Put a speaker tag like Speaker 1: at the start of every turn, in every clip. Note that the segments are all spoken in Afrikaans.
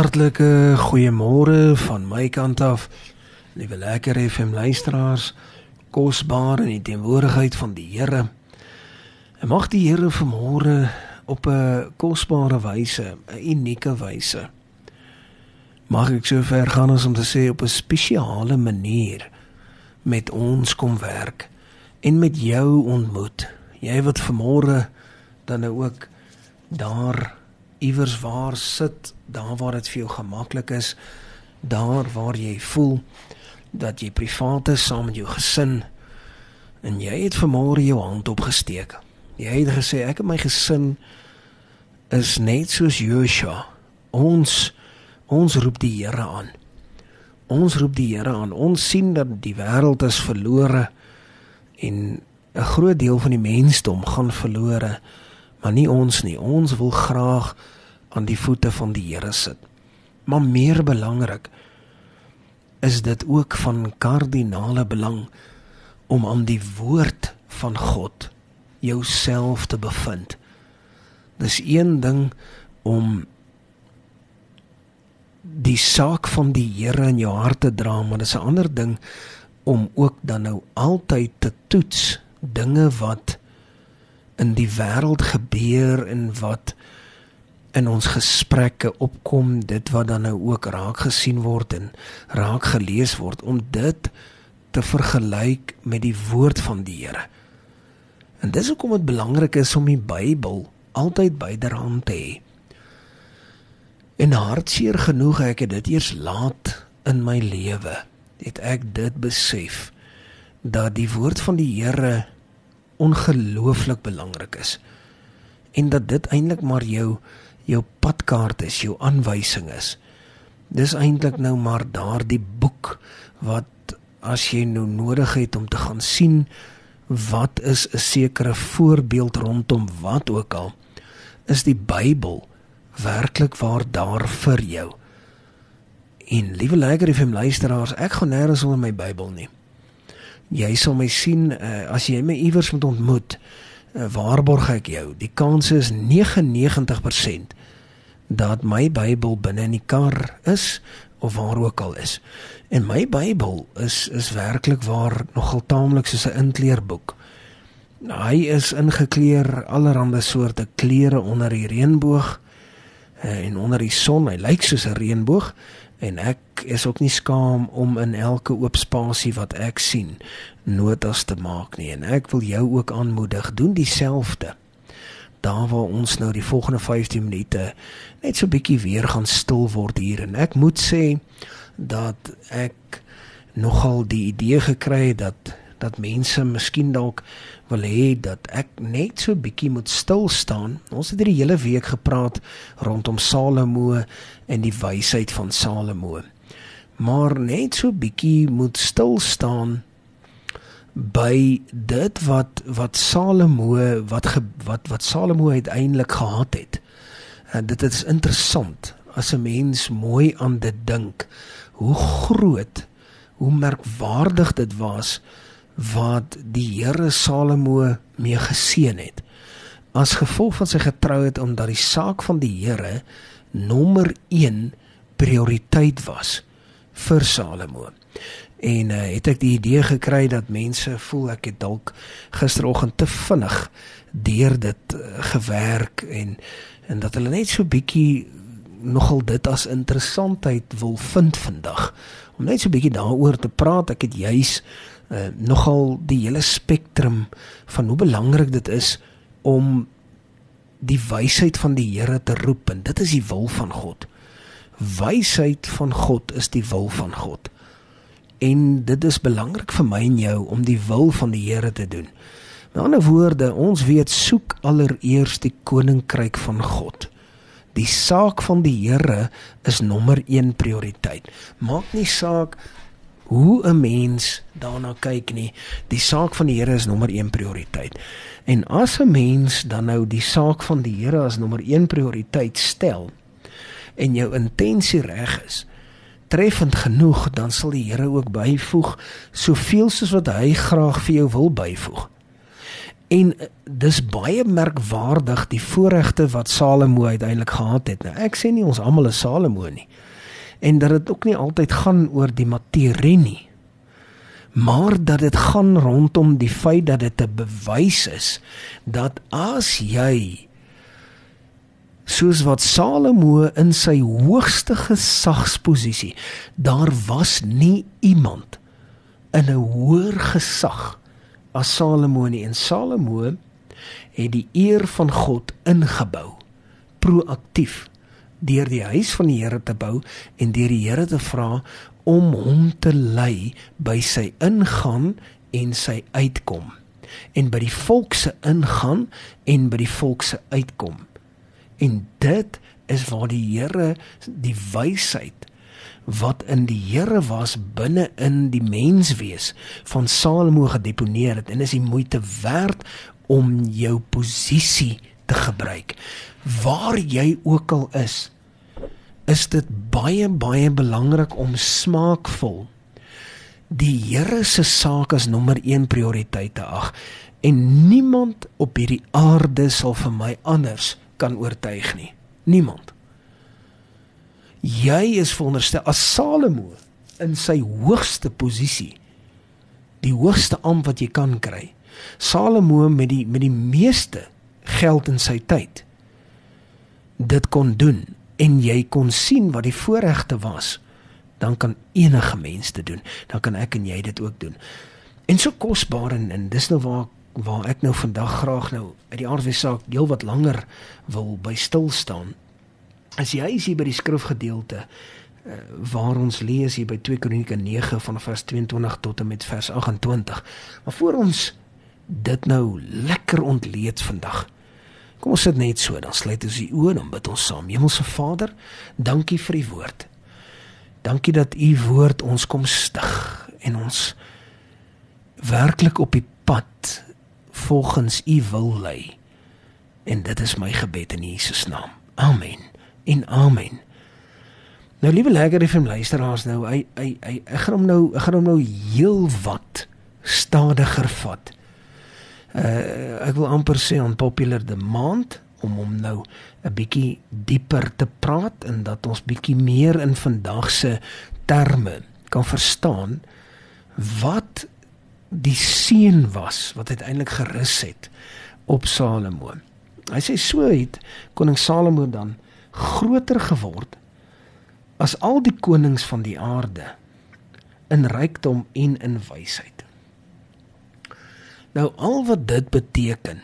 Speaker 1: Hartlike goeiemôre van my kant af. Liewe lekker FM luisteraars, kosbaar in die teenwoordigheid van die Here. En mag die Here vanmôre op 'n kosbare wyse, 'n unieke wyse. Mag ek so ver gaan as om te sê op 'n spesiale manier met ons kom werk en met jou ontmoet. Jy wat vanmôre dan nou ook daar iewers waar sit, daar waar dit vir jou gemaklik is, daar waar jy voel dat jy privaat is saam met jou gesin en jy het vanmôre jou hand opgesteek. Jy het gesê ek en my gesin is net soos Joshua. Ons ons roep die Here aan. Ons roep die Here aan. Ons sien dat die wêreld is verlore en 'n groot deel van die mensdom gaan verlore maar nie ons nie. Ons wil graag aan die voete van die Here sit. Maar meer belangrik is dit ook van kardinale belang om aan die woord van God jouself te bevind. Dis een ding om die saak van die Here in jou hart te dra, maar dis 'n ander ding om ook dan nou altyd te toets dinge wat in die wêreld gebeur en wat in ons gesprekke opkom dit wat dan nou ook raak gesien word en raak gelees word om dit te vergelyk met die woord van die Here. En dis hoekom dit belangrik is om die Bybel altyd byderhand te hê. En hartseer genoeg ek het dit eers laat in my lewe het ek dit besef dat die woord van die Here ongelooflik belangrik is en dat dit eintlik maar jou jou padkaart is, jou aanwysing is. Dis eintlik nou maar daardie boek wat as jy nou nodig het om te gaan sien wat is 'n sekere voorbeeld rondom wat ook al is die Bybel werklik waar daar vir jou. En liewe luisteraars, luisteraars, ek gaan nêrens onder my Bybel nie jy sal my sien uh, as jy my iewers moet ontmoet waarborg ek jou. Die kans is 99% dat my Bybel binne in die kar is of waar ook al is. En my Bybel is is werklik waar nogal taamlik soos 'n inkleerboek. Hy is ingekleer allerlei soorte kleure onder die reënboog uh, en onder die son. Hy lyk soos 'n reënboog en ek is ook nie skaam om in elke oop spasie wat ek sien notas te maak nie. En ek wil jou ook aanmoedig doen dieselfde. Daar waar ons nou die volgende 15 minute net so bietjie weer gaan stil word hier. En ek moet sê dat ek nogal die idee gekry het dat dat mense miskien dalk wil hê dat ek net so bietjie moet stil staan. Ons het hierdie hele week gepraat rondom Salomo en die wysheid van Salomo. Maar net so bietjie moet stil staan by dit wat wat Salomo wat ge, wat wat Salomo uiteindelik gehad het. En dit is interessant as 'n mens mooi aan dit dink hoe groot hoe merkwaardig dit was wat die Here Salomo mee geseën het. As gevolg van sy getrouheid omdat die saak van die Here nommer 1 prioriteit was vir Salomo. En uh, het ek die idee gekry dat mense voel ek het dalk gisteroggend te vinnig deur dit uh, gewerk en en dat hulle net so bietjie nogal dit as interessantheid wil vind vandag om net so bietjie daaroor te praat ek het juis uh, nogal die hele spektrum van hoe belangrik dit is om die wysheid van die Here te roep en dit is die wil van God. Wysheid van God is die wil van God. En dit is belangrik vir my en jou om die wil van die Here te doen. Met ander woorde, ons weet soek allereers die koninkryk van God. Die saak van die Here is nommer 1 prioriteit. Maak nie saak hoe 'n mens daarna kyk nie. Die saak van die Here is nommer 1 prioriteit. En as 'n mens dan nou die saak van die Here as nommer 1 prioriteit stel en jou intensie reg is, treffend genoeg, dan sal die Here ook byvoeg soveel soos wat hy graag vir jou wil byvoeg. En eh, dis baie merkwaardig die voorregte wat Salomo uiteindelik gehad het. Nou ek sê nie ons almal is Salomo nie. En dat dit ook nie altyd gaan oor die materie nie. Maar dat dit gaan rondom die feit dat dit 'n bewys is dat as jy soos wat Salomo in sy hoogste gesagsposisie daar was nie iemand in 'n hoër gesag as Salomo nie en Salomo het die eer van God ingebou proaktief deur die huis van die Here te bou en deur die Here te vra om hom te lei by sy ingaan en sy uitkom. En by die volk se ingaan en by die volk se uitkom. En dit is waar die Here die wysheid wat in die Here was binne in die menswees van Salomo gedeponeer het. En is die moeite werd om jou posisie te gebruik. Waar jy ook al is is dit baie baie belangrik om smaakvol die Here se saak as nommer 1 prioriteit te ag. En niemand op hierdie aarde sal vir my anders kan oortuig nie. Niemand. Jy is veronderstel as Salomo in sy hoogste posisie die hoogste amp wat jy kan kry Salomo met die met die meeste geld in sy tyd dit kon doen en jy kon sien wat die voorregte was dan kan enige mens dit doen dan kan ek en jy dit ook doen en so kosbaar en, en dis nou waar waar ek nou vandag graag nou uit die aardse saak heel wat langer wil by stil staan As jy is hier by die skrifgedeelte uh, waar ons lees hier by 2 Kronieke 9 van vers 22 tot en met vers 28. Maar voor ons dit nou lekker ontleed vandag. Kom ons sit net so, dan sluit ons die oë en bid ons saam. Hemelse Vader, dankie vir u woord. Dankie dat u woord ons kom stig en ons werklik op die pad volgens u wil lei. En dit is my gebed in Jesus naam. Amen en amen. Nou liewe lekker FM luisteraars nou, hy hy hy ek gaan hom nou ek gaan hom nou heel wat stadiger vat. Uh ek wil amper sê on popular demand om hom nou 'n bietjie dieper te praat en dat ons bietjie meer in vandag se terme kan verstaan wat die seën was wat uiteindelik gerus het op Salomo. Hy sê so het koning Salomo dan groter geword as al die konings van die aarde in rykdom en in wysheid. Nou al wat dit beteken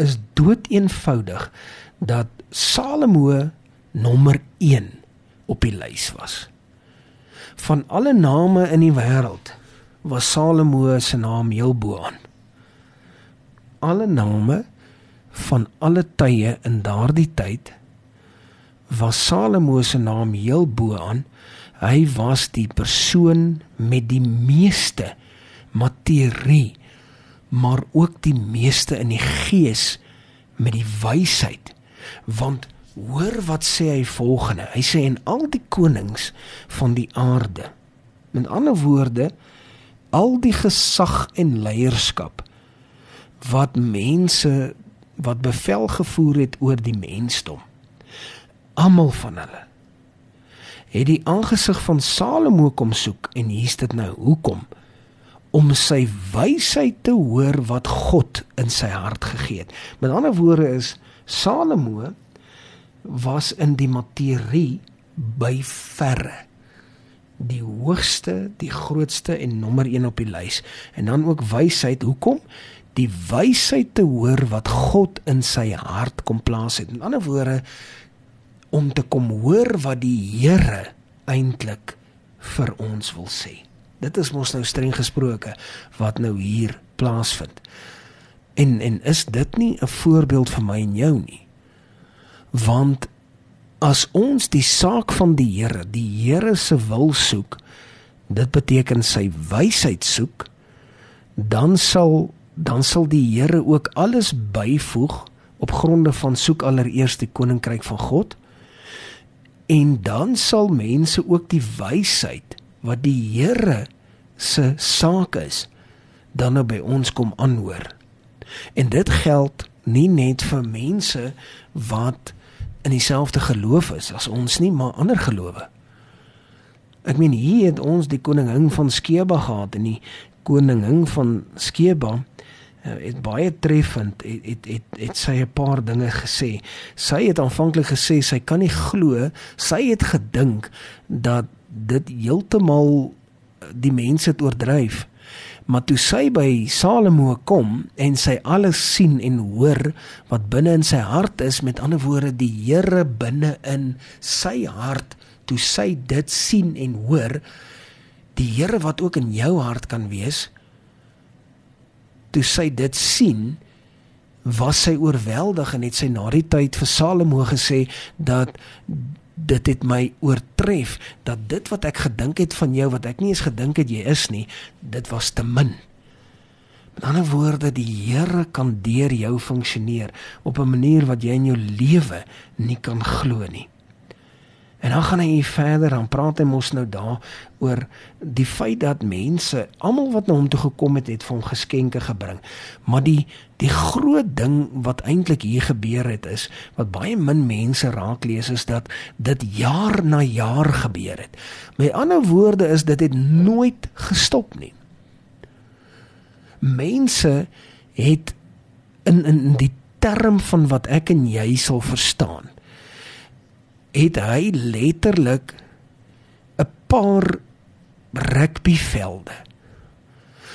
Speaker 1: is doeteenvoudig dat Salomo nommer 1 op die lys was. Van alle name in die wêreld was Salomo se naam heel bo aan. Alle name van alle tye in daardie tyd was Salomo se naam heel bo aan. Hy was die persoon met die meeste materie, maar ook die meeste in die gees met die wysheid. Want hoor wat sê hy volgende. Hy sê en al die konings van die aarde. Met ander woorde, al die gesag en leierskap wat mense wat bevel gevoer het oor die mensdom almal van hulle het die aangesig van Salomo kom soek en hier's dit nou hoekom om sy wysheid te hoor wat God in sy hart gegee het. Met ander woorde is Salomo was in die materie by verre. Die hoogste die grootste en nommer 1 op die lys. En dan ook wysheid. Hoekom? Die wysheid te hoor wat God in sy hart kom plaas het. In ander woorde, om te kom hoor wat die Here eintlik vir ons wil sê. Dit is mos nou streng gesproke wat nou hier plaasvind. En en is dit nie 'n voorbeeld vir my en jou nie? Want as ons die saak van die Here, die Here se wil soek, dit beteken sy wysheid soek, dan sal dan sal die Here ook alles byvoeg op gronde van soek allereerst die koninkryk van God En dan sal mense ook die wysheid wat die Here se saak is dan nou by ons kom aanhoor. En dit geld nie net vir mense wat in dieselfde geloof is as ons nie, maar ander gelowe. Ek meen hier het ons die koningin van Skeba gehad en die koningin van Skeba het baie treffend het het het, het sy 'n paar dinge gesê. Sy het aanvanklik gesê sy kan nie glo, sy het gedink dat dit heeltemal die mense het oordryf. Maar toe sy by Salomo kom en sy alles sien en hoor wat binne in sy hart is, met ander woorde die Here binne in sy hart, toe sy dit sien en hoor, die Here wat ook in jou hart kan wees, toe sy dit sien, was sy oorweldig en het sy na die tyd vir Salomo gesê dat dit het my oortref dat dit wat ek gedink het van jou wat ek nie eens gedink het jy is nie, dit was te min. Met ander woorde, die Here kan deur jou funksioneer op 'n manier wat jy in jou lewe nie kan glo nie. En dan gaan hy verder dan praat hy mos nou daar oor die feit dat mense almal wat na hom toe gekom het het vir hom geskenke gebring. Maar die die groot ding wat eintlik hier gebeur het is wat baie min mense raak lees is dat dit jaar na jaar gebeur het. Met ander woorde is dit het nooit gestop nie. Mense het in in die term van wat ek en jy sal verstaan het hy letterlik 'n paar rugbyvelde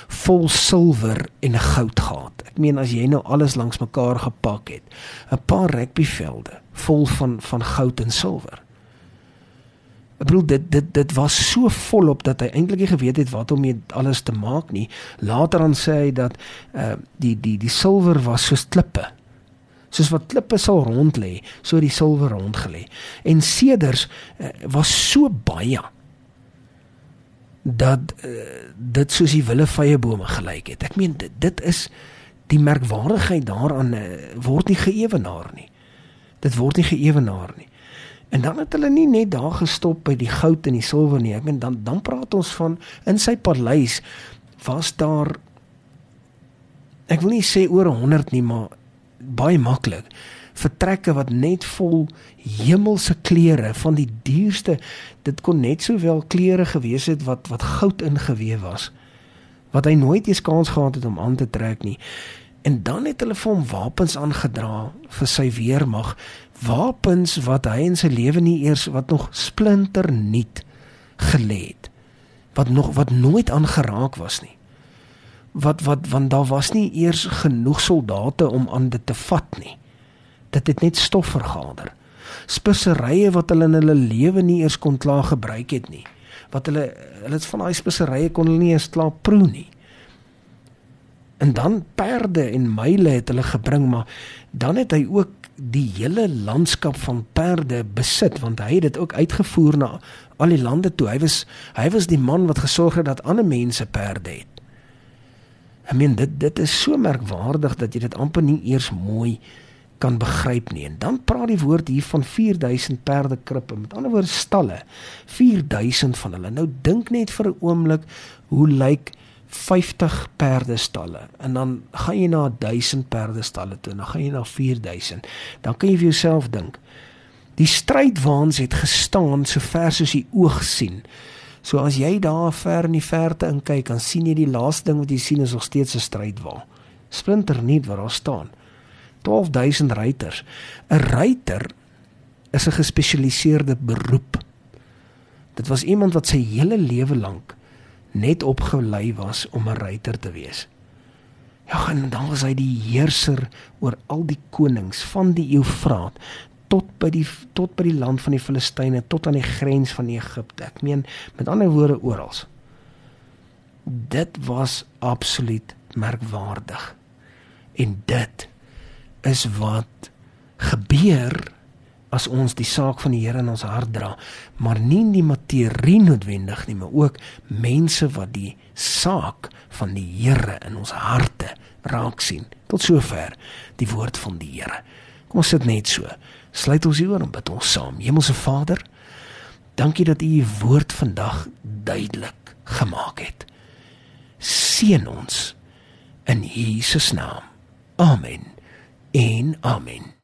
Speaker 1: vol silwer en goud gehad. Ek meen as jy nou alles langs mekaar gepak het, 'n paar rugbyvelde vol van van goud en silwer. Ek bedoel dit dit dit was so volop dat hy eintlik nie geweet het wat om mee alles te maak nie. Later dan sê hy dat uh die die die silwer was soos klippe soos wat klippe sal rond lê, so die silwer rond gelê. En seders uh, was so baie dat uh, dit soos die wille vye bome gelyk het. Ek meen dit, dit is die merkwaardigheid daaraan uh, word nie geëwenaar nie. Dit word nie geëwenaar nie. En dan het hulle nie net daar gestop by die goud en die silwer nie. Ek meen dan dan praat ons van in sy paleis was daar ek wil nie sê oor 100 nie, maar baie maklik. Vertrekke wat net vol hemelse klere van die duurste dit kon net sowel klere gewees het wat wat goud ingewewe was wat hy nooit eens kans gehad het om aan te trek nie. En dan het hulle vir hom wapens aangedra vir sy weermag wapens wat hy in sy lewe nie eers wat nog splinter nuut gelê het wat nog wat nooit aangeraak was nie wat wat want daar was nie eers genoeg soldate om aan dit te vat nie. Dit het net stof vergader. Speserye wat hulle in hulle lewe nie eers kon klaar gebruik het nie. Wat hulle hulle het van daai speserye kon hulle nie eens klaar proe nie. En dan perde en myle het hulle gebring, maar dan het hy ook die hele landskap van perde besit want hy het dit ook uitgevoer na al die lande toe. Hy was hy was die man wat gesorg het dat ander mense perde het. Ek meen dit dit is so merkwaardig dat jy dit amper nie eers mooi kan begryp nie. En dan praat die woord hier van 4000 perde krippe, met ander woorde stalle. 4000 van hulle. Nou dink net vir 'n oomblik hoe lyk 50 perde stalle en dan gaan jy na 1000 perde stalle toe dan gaan jy na 4000. Dan kan jy vir jouself dink. Die strydwaans het gestaan so ver soos die oog sien. So as jy daar ver in die verte inkyk, dan sien jy die laaste ding wat jy sien is nog steeds 'n strydwa. Splinter nie waar daar staan. 12000 ruiters. 'n Ruiter is 'n gespesialiseerde beroep. Dit was iemand wat sy hele lewe lank net opgelei was om 'n ruiter te wees. Ja, en dan was hy die heerser oor al die konings van die Eufraat tot by die tot by die land van die Filistyne tot aan die grens van Egipte. Ek meen met ander woorde oral. Dit was absoluut merkwaardig. En dit is wat gebeur as ons die saak van die Here in ons hart dra, maar nie die materie noodwendig nie, maar ook mense wat die saak van die Here in ons harte raak sien. Tot sover die woord van die Here. Kom ons sit net so. Sluit ons hier en bid ons saam. Hemelse Vader, dankie dat U U woord vandag duidelik gemaak het. Seën ons in Jesus naam. Amen. En amen.